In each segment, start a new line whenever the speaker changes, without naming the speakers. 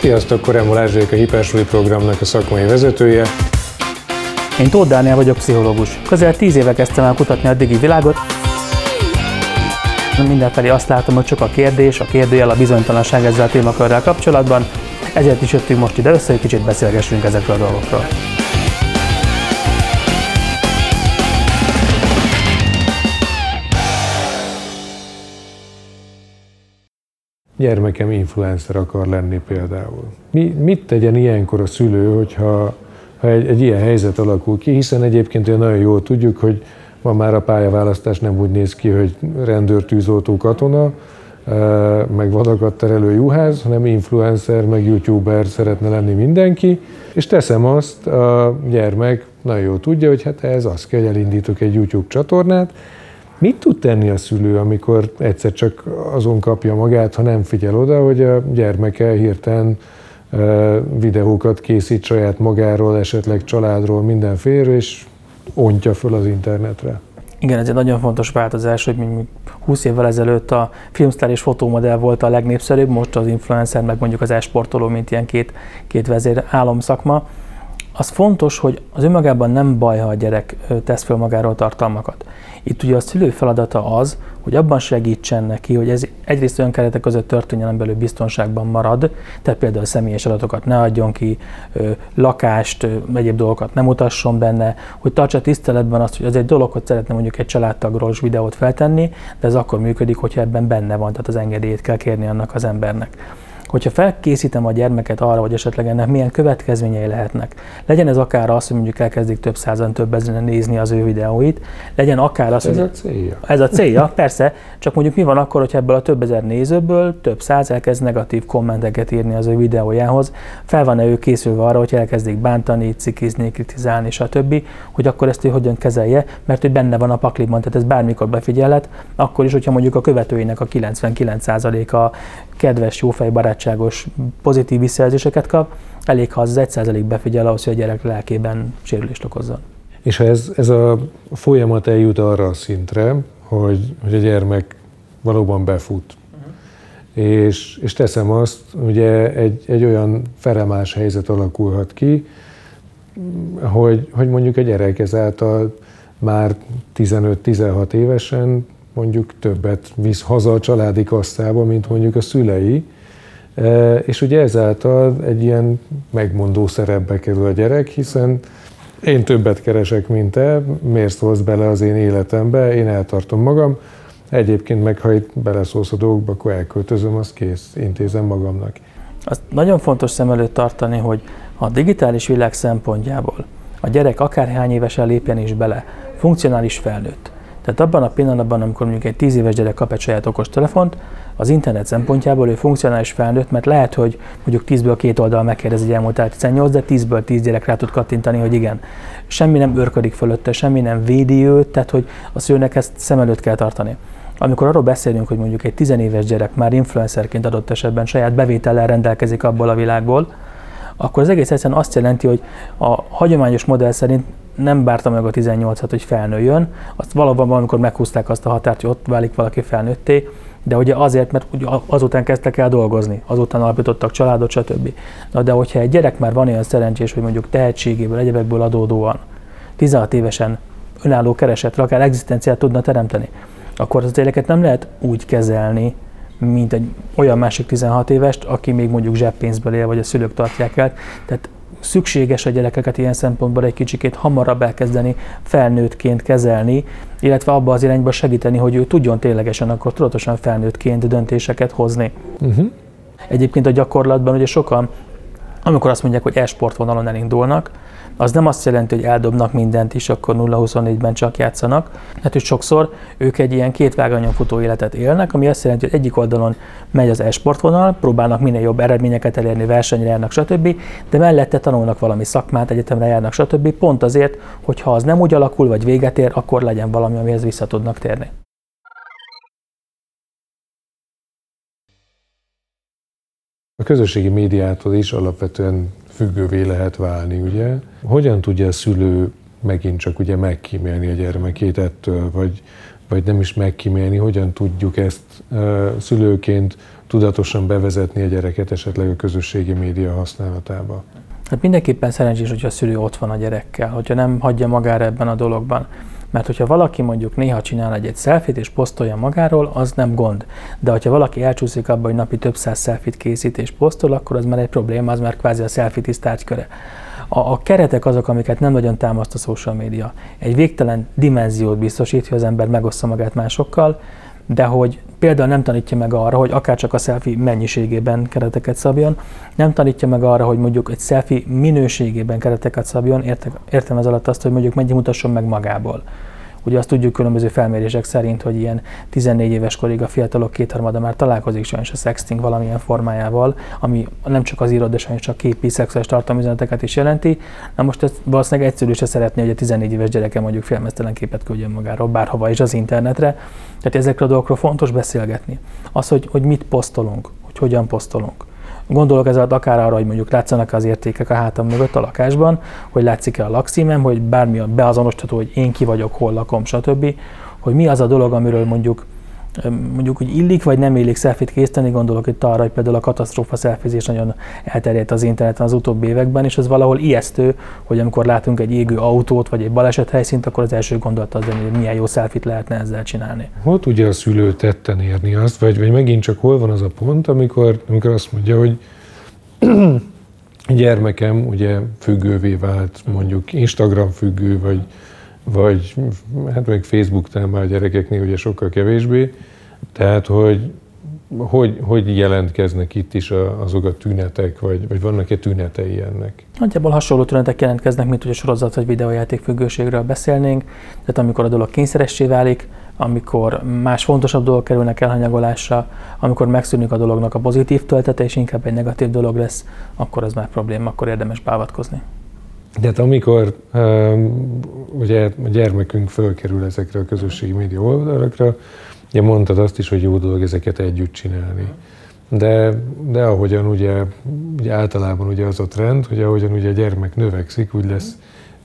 Sziasztok, Koremol Erzsék a Hipersuli programnak a szakmai vezetője.
Én Tóth Dániel vagyok pszichológus. Közel tíz éve kezdtem el kutatni a digi világot. Mindenfelé azt látom, hogy csak a kérdés, a kérdőjel, a bizonytalanság ezzel a témakörrel kapcsolatban. Ezért is jöttünk most ide össze, hogy kicsit beszélgessünk ezekről a dolgokról.
Gyermekem influencer akar lenni például. Mi, mit tegyen ilyenkor a szülő, hogyha ha egy, egy ilyen helyzet alakul ki, hiszen egyébként olyan nagyon jól tudjuk, hogy ma már a pályaválasztás nem úgy néz ki, hogy rendőr, tűzoltó, katona, meg vadakat terelő juhász, hanem influencer, meg youtuber szeretne lenni mindenki, és teszem azt, a gyermek nagyon jól tudja, hogy hát ez az kell, elindítok egy YouTube csatornát, Mit tud tenni a szülő, amikor egyszer csak azon kapja magát, ha nem figyel oda, hogy a gyermeke hirtelen videókat készít saját magáról, esetleg családról, mindenféle, és ontja föl az internetre?
Igen, ez egy nagyon fontos változás, hogy még 20 évvel ezelőtt a filmsztár és fotómodell volt a legnépszerűbb, most az influencer, meg mondjuk az esportoló, mint ilyen két, két vezér álomszakma. Az fontos, hogy az önmagában nem baj, ha a gyerek tesz fel magáról tartalmakat. Itt ugye a szülő feladata az, hogy abban segítsen neki, hogy ez egyrészt olyan keretek között történjen, belül biztonságban marad, tehát például személyes adatokat ne adjon ki, lakást, egyéb dolgokat nem mutasson benne, hogy tartsa tiszteletben azt, hogy az egy dolog, hogy szeretne mondjuk egy családtagról is videót feltenni, de ez akkor működik, hogyha ebben benne van, tehát az engedélyét kell kérni annak az embernek hogyha felkészítem a gyermeket arra, hogy esetleg ennek milyen következményei lehetnek, legyen ez akár az, hogy mondjuk elkezdik több százan, több ezeren nézni az ő videóit, legyen akár az,
ez
hogy...
a célja.
Ez a célja, persze, csak mondjuk mi van akkor, hogyha ebből a több ezer nézőből több száz elkezd negatív kommenteket írni az ő videójához, fel van-e ő készülve arra, hogy elkezdik bántani, cikizni, kritizálni, stb., hogy akkor ezt ő hogyan kezelje, mert hogy benne van a pakliban, tehát ez bármikor befigyelhet, akkor is, hogyha mondjuk a követőinek a 99%-a kedves, jófej, barátságos, pozitív visszajelzéseket kap, elég, ha az 1% befigyel ahhoz, hogy a gyerek lelkében sérülést okozzon.
És ha ez, ez a folyamat eljut arra a szintre, hogy, hogy a gyermek valóban befut, uh-huh. és, és teszem azt, ugye egy, egy olyan feremás helyzet alakulhat ki, hogy, hogy mondjuk a gyerek ezáltal már 15-16 évesen mondjuk többet visz haza a családi kasszába, mint mondjuk a szülei, és ugye ezáltal egy ilyen megmondó szerepbe kerül a gyerek, hiszen én többet keresek, mint te, miért szólsz bele az én életembe, én eltartom magam, egyébként meg ha itt beleszólsz a dolgokba, akkor elköltözöm, az kész, intézem magamnak.
Azt nagyon fontos szem előtt tartani, hogy a digitális világ szempontjából a gyerek akárhány évesen lépjen is bele, funkcionális felnőtt, tehát abban a pillanatban, amikor mondjuk egy 10 éves gyerek kap egy saját okos telefont, az internet szempontjából ő funkcionális felnőtt, mert lehet, hogy mondjuk 10-ből két oldal megkérdezi, hogy elmúlt 18, de 10-ből 10 gyerek rá tud kattintani, hogy igen. Semmi nem örködik fölötte, semmi nem védi őt, tehát hogy a szőnek ezt szem előtt kell tartani. Amikor arról beszélünk, hogy mondjuk egy tizenéves gyerek már influencerként adott esetben saját bevétellel rendelkezik abból a világból, akkor az egész egyszerűen azt jelenti, hogy a hagyományos modell szerint nem bárta meg a 18-at, hogy felnőjön, azt valóban valamikor meghúzták azt a határt, hogy ott válik valaki felnőtté, de ugye azért, mert azután kezdtek el dolgozni, azután alapítottak családot, stb. Na de hogyha egy gyerek már van olyan szerencsés, hogy mondjuk tehetségéből, egyebekből adódóan 16 évesen önálló keresetre, akár egzisztenciát tudna teremteni, akkor az éleket nem lehet úgy kezelni, mint egy olyan másik 16 évest, aki még mondjuk zseppénzből él, vagy a szülők tartják el. Tehát szükséges a gyerekeket ilyen szempontból egy kicsikét hamarabb elkezdeni felnőttként kezelni, illetve abba az irányba segíteni, hogy ő tudjon ténylegesen akkor tudatosan felnőttként döntéseket hozni. Uh-huh. Egyébként a gyakorlatban ugye sokan, amikor azt mondják, hogy e-sport vonalon elindulnak, az nem azt jelenti, hogy eldobnak mindent is, akkor 0-24-ben csak játszanak. Hát, hogy sokszor ők egy ilyen két vágányon futó életet élnek, ami azt jelenti, hogy egyik oldalon megy az e-sportvonal, próbálnak minél jobb eredményeket elérni, versenyre járnak, stb., de mellette tanulnak valami szakmát, egyetemre járnak, stb. Pont azért, hogy ha az nem úgy alakul, vagy véget ér, akkor legyen valami, amihez vissza tudnak térni.
A közösségi médiától is alapvetően függővé lehet válni, ugye? Hogyan tudja a szülő megint csak ugye megkímélni a gyermekét ettől, vagy, vagy nem is megkímélni, hogyan tudjuk ezt szülőként tudatosan bevezetni a gyereket esetleg a közösségi média használatába.
Hát mindenképpen szerencsés, hogyha a szülő ott van a gyerekkel, hogyha nem hagyja magára ebben a dologban. Mert hogyha valaki mondjuk néha csinál egy, egy szelfit és posztolja magáról, az nem gond. De hogyha valaki elcsúszik abba, hogy napi több száz szelfit készít és posztol, akkor az már egy probléma, az már kvázi a szelfi tisztárgyköre. A, a keretek azok, amiket nem nagyon támaszt a social média. Egy végtelen dimenziót biztosít, hogy az ember megossza magát másokkal, de hogy például nem tanítja meg arra, hogy akár csak a selfie mennyiségében kereteket szabjon, nem tanítja meg arra, hogy mondjuk egy selfie minőségében kereteket szabjon, értek, értem ez alatt azt, hogy mondjuk mennyi mutasson meg magából. Ugye azt tudjuk különböző felmérések szerint, hogy ilyen 14 éves korig a fiatalok kétharmada már találkozik sajnos a sexting valamilyen formájával, ami nem csak az írott, de sajnos csak képi szexuális tartalomüzeneteket is jelenti. Na most ezt valószínűleg egyszerű se szeretné, hogy a 14 éves gyereke mondjuk félmeztelen képet küldjön magáról bárhova is az internetre. Tehát ezekről a dolgokról fontos beszélgetni. Az, hogy, hogy mit posztolunk, hogy hogyan posztolunk Gondolok ez alatt akár arra, hogy mondjuk látszanak az értékek a hátam mögött a lakásban, hogy látszik-e a lakcímem, hogy bármi a beazonosítható, hogy én ki vagyok, hol lakom, stb. Hogy mi az a dolog, amiről mondjuk mondjuk, hogy illik vagy nem illik szelfit készíteni, gondolok itt arra, hogy például a katasztrófa szelfizés nagyon elterjedt az interneten az utóbbi években, és az valahol ijesztő, hogy amikor látunk egy égő autót vagy egy baleset helyszínt, akkor az első gondolat az, hogy milyen jó szelfit lehetne ezzel csinálni.
Hol tudja a szülő tetten érni azt, vagy, vagy megint csak hol van az a pont, amikor, amikor azt mondja, hogy gyermekem ugye függővé vált, mondjuk Instagram függő, vagy, vagy hát még Facebook talán a gyerekeknél ugye sokkal kevésbé, tehát hogy hogy, hogy jelentkeznek itt is azok a tünetek, vagy, vagy vannak-e tünetei ennek?
Nagyjából hasonló tünetek jelentkeznek, mint hogy a sorozat vagy videójáték függőségről beszélnénk. Tehát amikor a dolog kényszeressé válik, amikor más fontosabb dolgok kerülnek elhanyagolásra, amikor megszűnik a dolognak a pozitív töltete, és inkább egy negatív dolog lesz, akkor az már probléma, akkor érdemes beavatkozni.
De hát amikor um, ugye a gyermekünk fölkerül ezekre a közösségi média oldalakra, ugye mondtad azt is, hogy jó dolog ezeket együtt csinálni. De, de ahogyan ugye, ugye általában ugye az a trend, hogy ahogyan ugye a gyermek növekszik, úgy lesz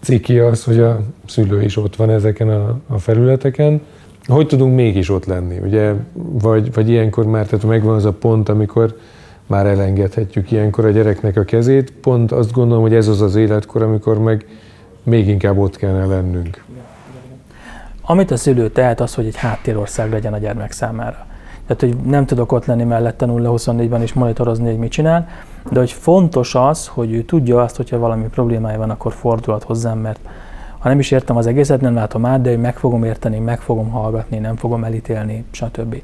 ciki az, hogy a szülő is ott van ezeken a, a felületeken. Hogy tudunk mégis ott lenni, ugye? Vagy, vagy ilyenkor már tehát megvan az a pont, amikor már elengedhetjük ilyenkor a gyereknek a kezét. Pont azt gondolom, hogy ez az az életkor, amikor meg még inkább ott kellene lennünk.
Amit a szülő tehet, az, hogy egy háttérország legyen a gyermek számára. Tehát, hogy nem tudok ott lenni mellette 0-24-ben és monitorozni, hogy mit csinál, de hogy fontos az, hogy ő tudja azt, hogyha valami problémája van, akkor fordulhat hozzám, mert ha nem is értem az egészet, nem látom át, de meg fogom érteni, meg fogom hallgatni, nem fogom elítélni, stb.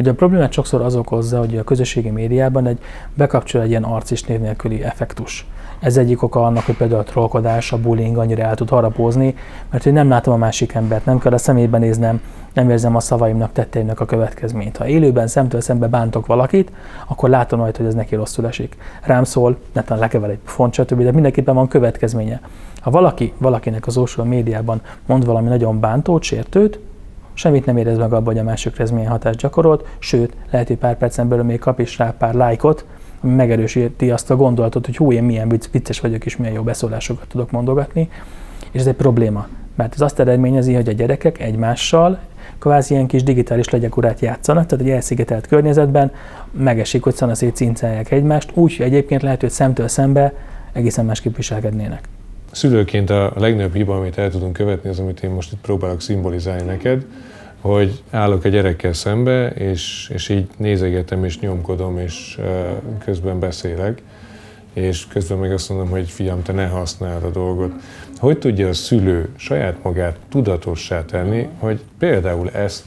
Ugye a problémát sokszor az okozza, hogy a közösségi médiában egy bekapcsol egy ilyen arc és név nélküli effektus. Ez egyik oka annak, hogy például a trollkodás, a bullying annyira el tud harapózni, mert hogy nem látom a másik embert, nem kell a szemébe néznem, nem érzem a szavaimnak, tetteimnek a következményt. Ha élőben szemtől szembe bántok valakit, akkor látom majd, hogy ez neki rosszul esik. Rám szól, netán lekevel egy font, stb., de mindenképpen van következménye. Ha valaki valakinek az social médiában mond valami nagyon bántót, sértőt, semmit nem érez meg abban, hogy a másikra ez milyen hatást gyakorolt, sőt, lehet, hogy pár percen belül még kap is rá pár lájkot, ami megerősíti azt a gondolatot, hogy hú, én milyen vicces vagyok, és milyen jó beszólásokat tudok mondogatni, és ez egy probléma. Mert ez azt eredményezi, hogy a gyerekek egymással kvázi ilyen kis digitális legyekurát játszanak, tehát egy elszigetelt környezetben megesik, hogy szanaszét cincálják egymást, úgy, egyébként lehet, hogy szemtől szembe egészen másképp viselkednének.
Szülőként a legnagyobb hiba, amit el tudunk követni, az, amit én most itt próbálok szimbolizálni neked, hogy állok a gyerekkel szembe, és, és így nézegetem, és nyomkodom, és közben beszélek, és közben meg azt mondom, hogy fiam, te ne használd a dolgot. Hogy tudja a szülő saját magát tudatossá tenni, hogy például ezt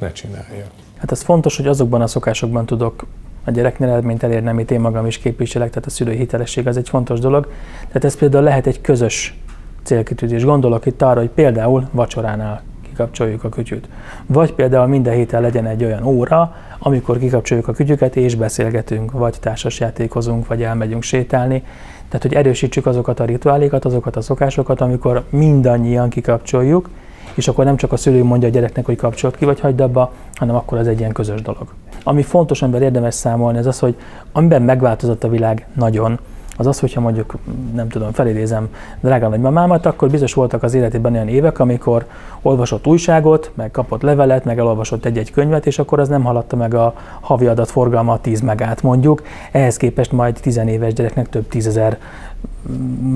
ne csinálja?
Hát ez fontos, hogy azokban a szokásokban tudok a gyereknél eredményt elérni, amit én magam is képviselek, tehát a szülő hitelesség az egy fontos dolog. Tehát ez például lehet egy közös célkitűzés. Gondolok itt arra, hogy például vacsoránál kikapcsoljuk a kütyüt. Vagy például minden héten legyen egy olyan óra, amikor kikapcsoljuk a kütyüket és beszélgetünk, vagy társasjátékozunk, vagy elmegyünk sétálni. Tehát, hogy erősítsük azokat a rituálékat, azokat a szokásokat, amikor mindannyian kikapcsoljuk, és akkor nem csak a szülő mondja a gyereknek, hogy kapcsolt ki, vagy hagyd abba, hanem akkor az egy ilyen közös dolog. Ami fontos, amiben érdemes számolni, ez az, hogy amiben megváltozott a világ nagyon, az az, hogyha mondjuk, nem tudom, felidézem drága nagymamámat, akkor biztos voltak az életében olyan évek, amikor olvasott újságot, meg kapott levelet, meg elolvasott egy-egy könyvet, és akkor az nem haladta meg a havi adatforgalma a 10 megát mondjuk. Ehhez képest majd 10 éves gyereknek több tízezer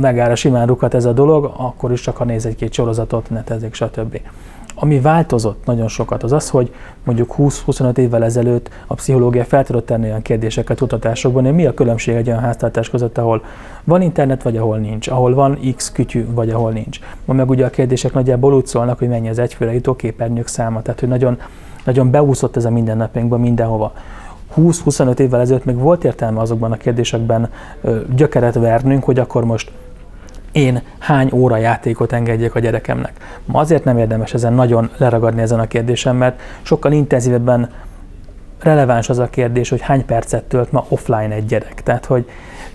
megára simán rúghat ez a dolog, akkor is csak ha néz egy-két sorozatot, netezik, stb. Ami változott nagyon sokat, az az, hogy mondjuk 20-25 évvel ezelőtt a pszichológia fel tudott tenni olyan kérdéseket kutatásokban, hogy mi a különbség egy olyan háztartás között, ahol van internet, vagy ahol nincs, ahol van X kütyű, vagy ahol nincs. Ma meg ugye a kérdések nagyjából úgy szólnak, hogy mennyi az egyfőre jutó képernyők száma, tehát hogy nagyon, nagyon beúszott ez a mindennapjainkban mindenhova. 20-25 évvel ezelőtt még volt értelme azokban a kérdésekben gyökeret vernünk, hogy akkor most én hány óra játékot engedjek a gyerekemnek. Ma azért nem érdemes ezen nagyon leragadni ezen a kérdésen, mert sokkal intenzívebben releváns az a kérdés, hogy hány percet tölt ma offline egy gyerek. Tehát, hogy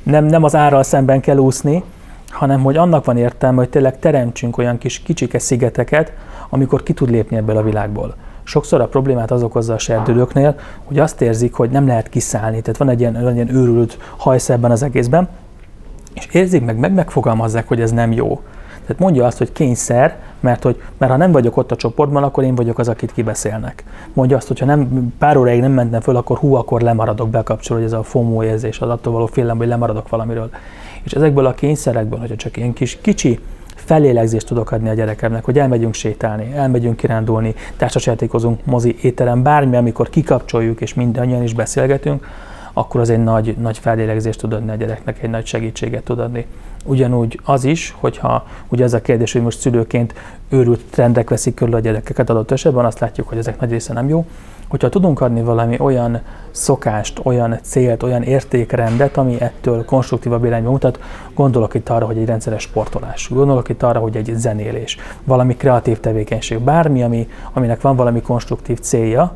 nem, nem az árral szemben kell úszni, hanem hogy annak van értelme, hogy tényleg teremtsünk olyan kis kicsike szigeteket, amikor ki tud lépni ebből a világból. Sokszor a problémát az okozza a serdülőknél, hogy azt érzik, hogy nem lehet kiszállni, tehát van egy ilyen, egy ilyen őrült hajsz ebben az egészben, és érzik meg, meg megfogalmazzák, hogy ez nem jó. Tehát mondja azt, hogy kényszer, mert, hogy, mert ha nem vagyok ott a csoportban, akkor én vagyok az, akit kibeszélnek. Mondja azt, hogy ha nem, pár óráig nem mentem föl, akkor hú, akkor lemaradok, bekapcsol, hogy ez a FOMO érzés, az attól való félelem, hogy lemaradok valamiről. És ezekből a kényszerekből, hogyha csak ilyen kis kicsi felélegzést tudok adni a gyerekemnek, hogy elmegyünk sétálni, elmegyünk kirándulni, társasjátékozunk, mozi, étterem, bármi, amikor kikapcsoljuk és mindannyian is beszélgetünk, akkor az egy nagy, nagy felélegzést tud adni a gyereknek, egy nagy segítséget tud adni. Ugyanúgy az is, hogyha ugye ez a kérdés, hogy most szülőként őrült trendek veszik körül a gyerekeket adott esetben, azt látjuk, hogy ezek nagy része nem jó. Hogyha tudunk adni valami olyan szokást, olyan célt, olyan értékrendet, ami ettől konstruktívabb irányba mutat, gondolok itt arra, hogy egy rendszeres sportolás, gondolok itt arra, hogy egy zenélés, valami kreatív tevékenység, bármi, ami, aminek van valami konstruktív célja,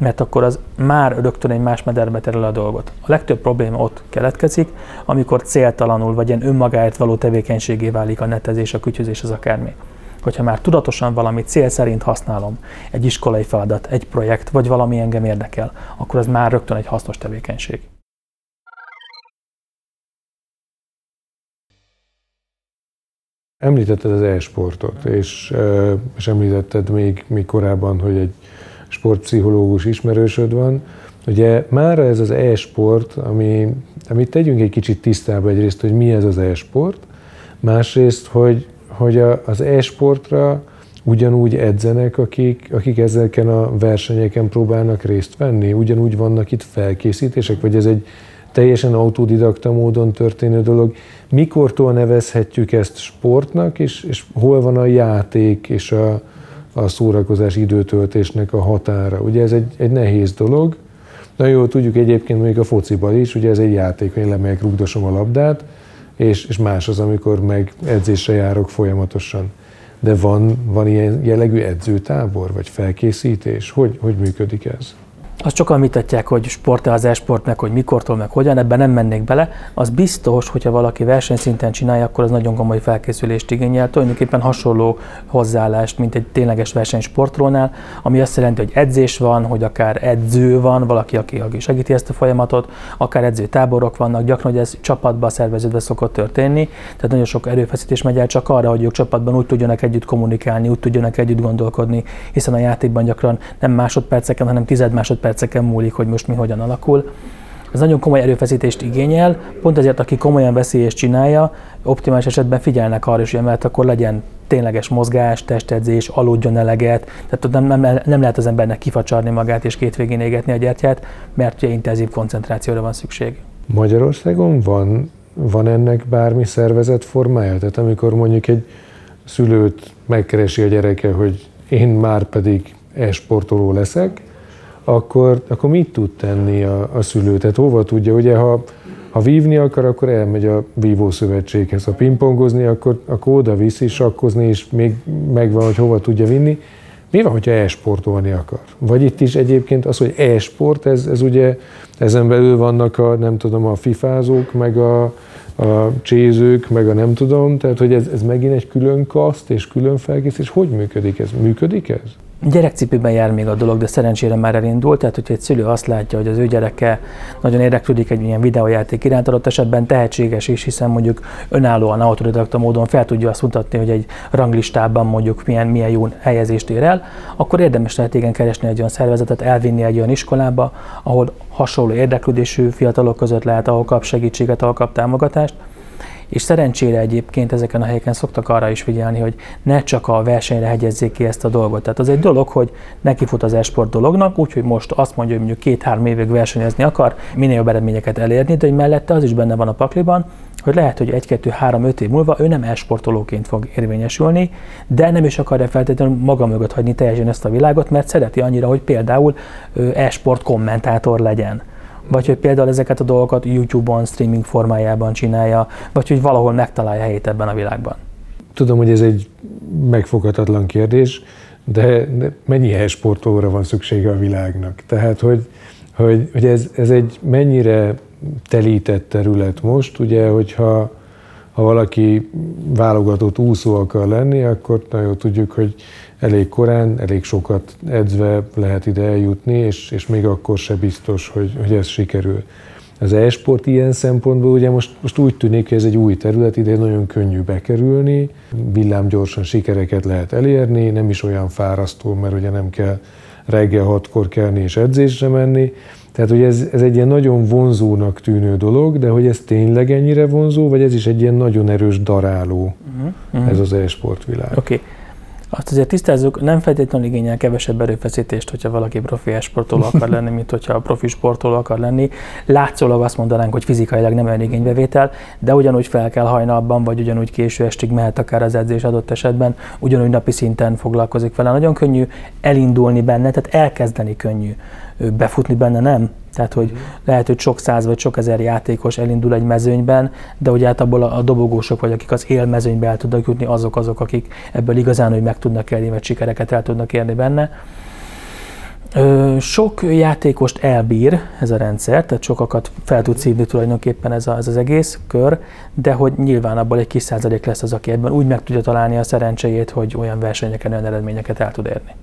mert akkor az már rögtön egy más mederbe terül a dolgot. A legtöbb probléma ott keletkezik, amikor céltalanul vagy ilyen önmagáért való tevékenységé válik a netezés, a kütyüzés, az akármi. Hogyha már tudatosan valami cél szerint használom, egy iskolai feladat, egy projekt, vagy valami engem érdekel, akkor az már rögtön egy hasznos tevékenység.
Említetted az e-sportot, és, és említetted még, még korábban, hogy egy sportpszichológus ismerősöd van. Ugye már ez az e-sport, ami, amit tegyünk egy kicsit tisztába egyrészt, hogy mi ez az e-sport, másrészt, hogy, hogy a, az e-sportra ugyanúgy edzenek, akik, akik ezeken a versenyeken próbálnak részt venni, ugyanúgy vannak itt felkészítések, vagy ez egy teljesen autodidakta módon történő dolog. Mikortól nevezhetjük ezt sportnak, és, és hol van a játék és a, a szórakozás időtöltésnek a határa. Ugye ez egy, egy nehéz dolog. Nagyon jól tudjuk egyébként még a fociban is, ugye ez egy játék, én lemegyek, rugdosom a labdát, és, és más az, amikor meg edzésre járok folyamatosan. De van, van ilyen jellegű edzőtábor, vagy felkészítés? Hogy, hogy működik ez?
Azt sokan vitatják, hogy sport-e az e-sport, meg hogy mikortól, meg hogyan, ebben nem mennék bele. Az biztos, hogyha valaki versenyszinten csinálja, akkor az nagyon komoly felkészülést igényel. Tulajdonképpen hasonló hozzáállást, mint egy tényleges versenysportolónál, ami azt jelenti, hogy edzés van, hogy akár edző van, valaki, aki, segíti ezt a folyamatot, akár edzőtáborok vannak, gyakran, hogy ez csapatba szerveződve szokott történni. Tehát nagyon sok erőfeszítés megy el csak arra, hogy ők csapatban úgy tudjanak együtt kommunikálni, úgy tudjanak együtt gondolkodni, hiszen a játékban gyakran nem másodperceken, hanem tized másodperceken perceken múlik, hogy most mi hogyan alakul. Ez nagyon komoly erőfeszítést igényel, pont ezért, aki komolyan veszi és csinálja, optimális esetben figyelnek arra is, mert akkor legyen tényleges mozgás, testedzés, aludjon eleget, tehát nem, nem, nem lehet az embernek kifacsarni magát és két végén égetni a gyertyát, mert ugye intenzív koncentrációra van szükség.
Magyarországon van, van ennek bármi szervezet formája? Tehát amikor mondjuk egy szülőt megkeresi a gyereke, hogy én már pedig e-sportoló leszek, akkor, akkor mit tud tenni a, a szülő? Tehát hova tudja? Ugye, ha, ha vívni akar, akkor elmegy a vívószövetséghez. Ha pingpongozni, akkor, akkor oda viszi, sakkozni, és még megvan, hogy hova tudja vinni. Mi van, hogyha e-sportolni akar? Vagy itt is egyébként az, hogy e-sport, ez, ez ugye ezen belül vannak a, nem tudom, a fifázók, meg a, a csézők, meg a nem tudom, tehát hogy ez, ez megint egy külön kaszt és külön felkészítés. Hogy működik ez? Működik ez?
Gyerekcipőben jár még a dolog, de szerencsére már elindult, tehát hogyha egy szülő azt látja, hogy az ő gyereke nagyon érdeklődik egy ilyen videójáték iránt, adott esetben tehetséges is, hiszen mondjuk önállóan autodidakta módon fel tudja azt mutatni, hogy egy ranglistában mondjuk milyen, milyen jó helyezést ér el, akkor érdemes lehet igen keresni egy olyan szervezetet, elvinni egy olyan iskolába, ahol hasonló érdeklődésű fiatalok között lehet, ahol kap segítséget, ahol kap támogatást, és szerencsére egyébként ezeken a helyeken szoktak arra is figyelni, hogy ne csak a versenyre hegyezzék ki ezt a dolgot. Tehát az egy dolog, hogy neki fut az esport dolognak, úgyhogy most azt mondja, hogy mondjuk két-három évig versenyezni akar, minél jobb eredményeket elérni, de hogy mellette az is benne van a pakliban, hogy lehet, hogy egy-kettő-három-öt év múlva ő nem esportolóként fog érvényesülni, de nem is akarja feltétlenül maga mögött hagyni teljesen ezt a világot, mert szereti annyira, hogy például e-sport kommentátor legyen vagy hogy például ezeket a dolgokat YouTube-on, streaming formájában csinálja, vagy hogy valahol megtalálja helyét ebben a világban?
Tudom, hogy ez egy megfoghatatlan kérdés, de mennyi e-sportolóra van szüksége a világnak? Tehát, hogy, hogy, hogy ez, ez egy mennyire telített terület most, ugye, hogyha ha valaki válogatott úszó akar lenni, akkor nagyon tudjuk, hogy elég korán, elég sokat edzve lehet ide eljutni, és, és még akkor se biztos, hogy, hogy ez sikerül. Az e-sport ilyen szempontból ugye most, most úgy tűnik, hogy ez egy új terület, ide nagyon könnyű bekerülni, villámgyorsan sikereket lehet elérni, nem is olyan fárasztó, mert ugye nem kell reggel hatkor kelni és edzésre menni. Tehát, hogy ez, ez egy ilyen nagyon vonzónak tűnő dolog, de hogy ez tényleg ennyire vonzó, vagy ez is egy ilyen nagyon erős daráló, uh-huh. ez az e-sport világ.
Oké. Okay. Azt azért tisztázzuk, nem feltétlenül igényel kevesebb erőfeszítést, hogyha valaki profi sportoló akar lenni, mint hogyha profi sportoló akar lenni. Látszólag azt mondanánk, hogy fizikailag nem olyan igénybevétel, de ugyanúgy fel kell hajnalban, vagy ugyanúgy késő estig mehet akár az edzés adott esetben, ugyanúgy napi szinten foglalkozik vele. Nagyon könnyű elindulni benne, tehát elkezdeni könnyű, befutni benne nem. Tehát, hogy lehet, hogy sok száz vagy sok ezer játékos elindul egy mezőnyben, de hogy abból a dobogósok vagy akik az élmezőnybe el tudnak jutni, azok azok, akik ebből igazán, hogy meg tudnak élni, vagy sikereket el tudnak érni benne. Sok játékost elbír ez a rendszer, tehát sokakat fel tud szívni tulajdonképpen ez, a, ez az egész kör, de hogy nyilván abból egy kis százalék lesz az, aki ebben úgy meg tudja találni a szerencséjét, hogy olyan versenyeken olyan eredményeket el tud érni.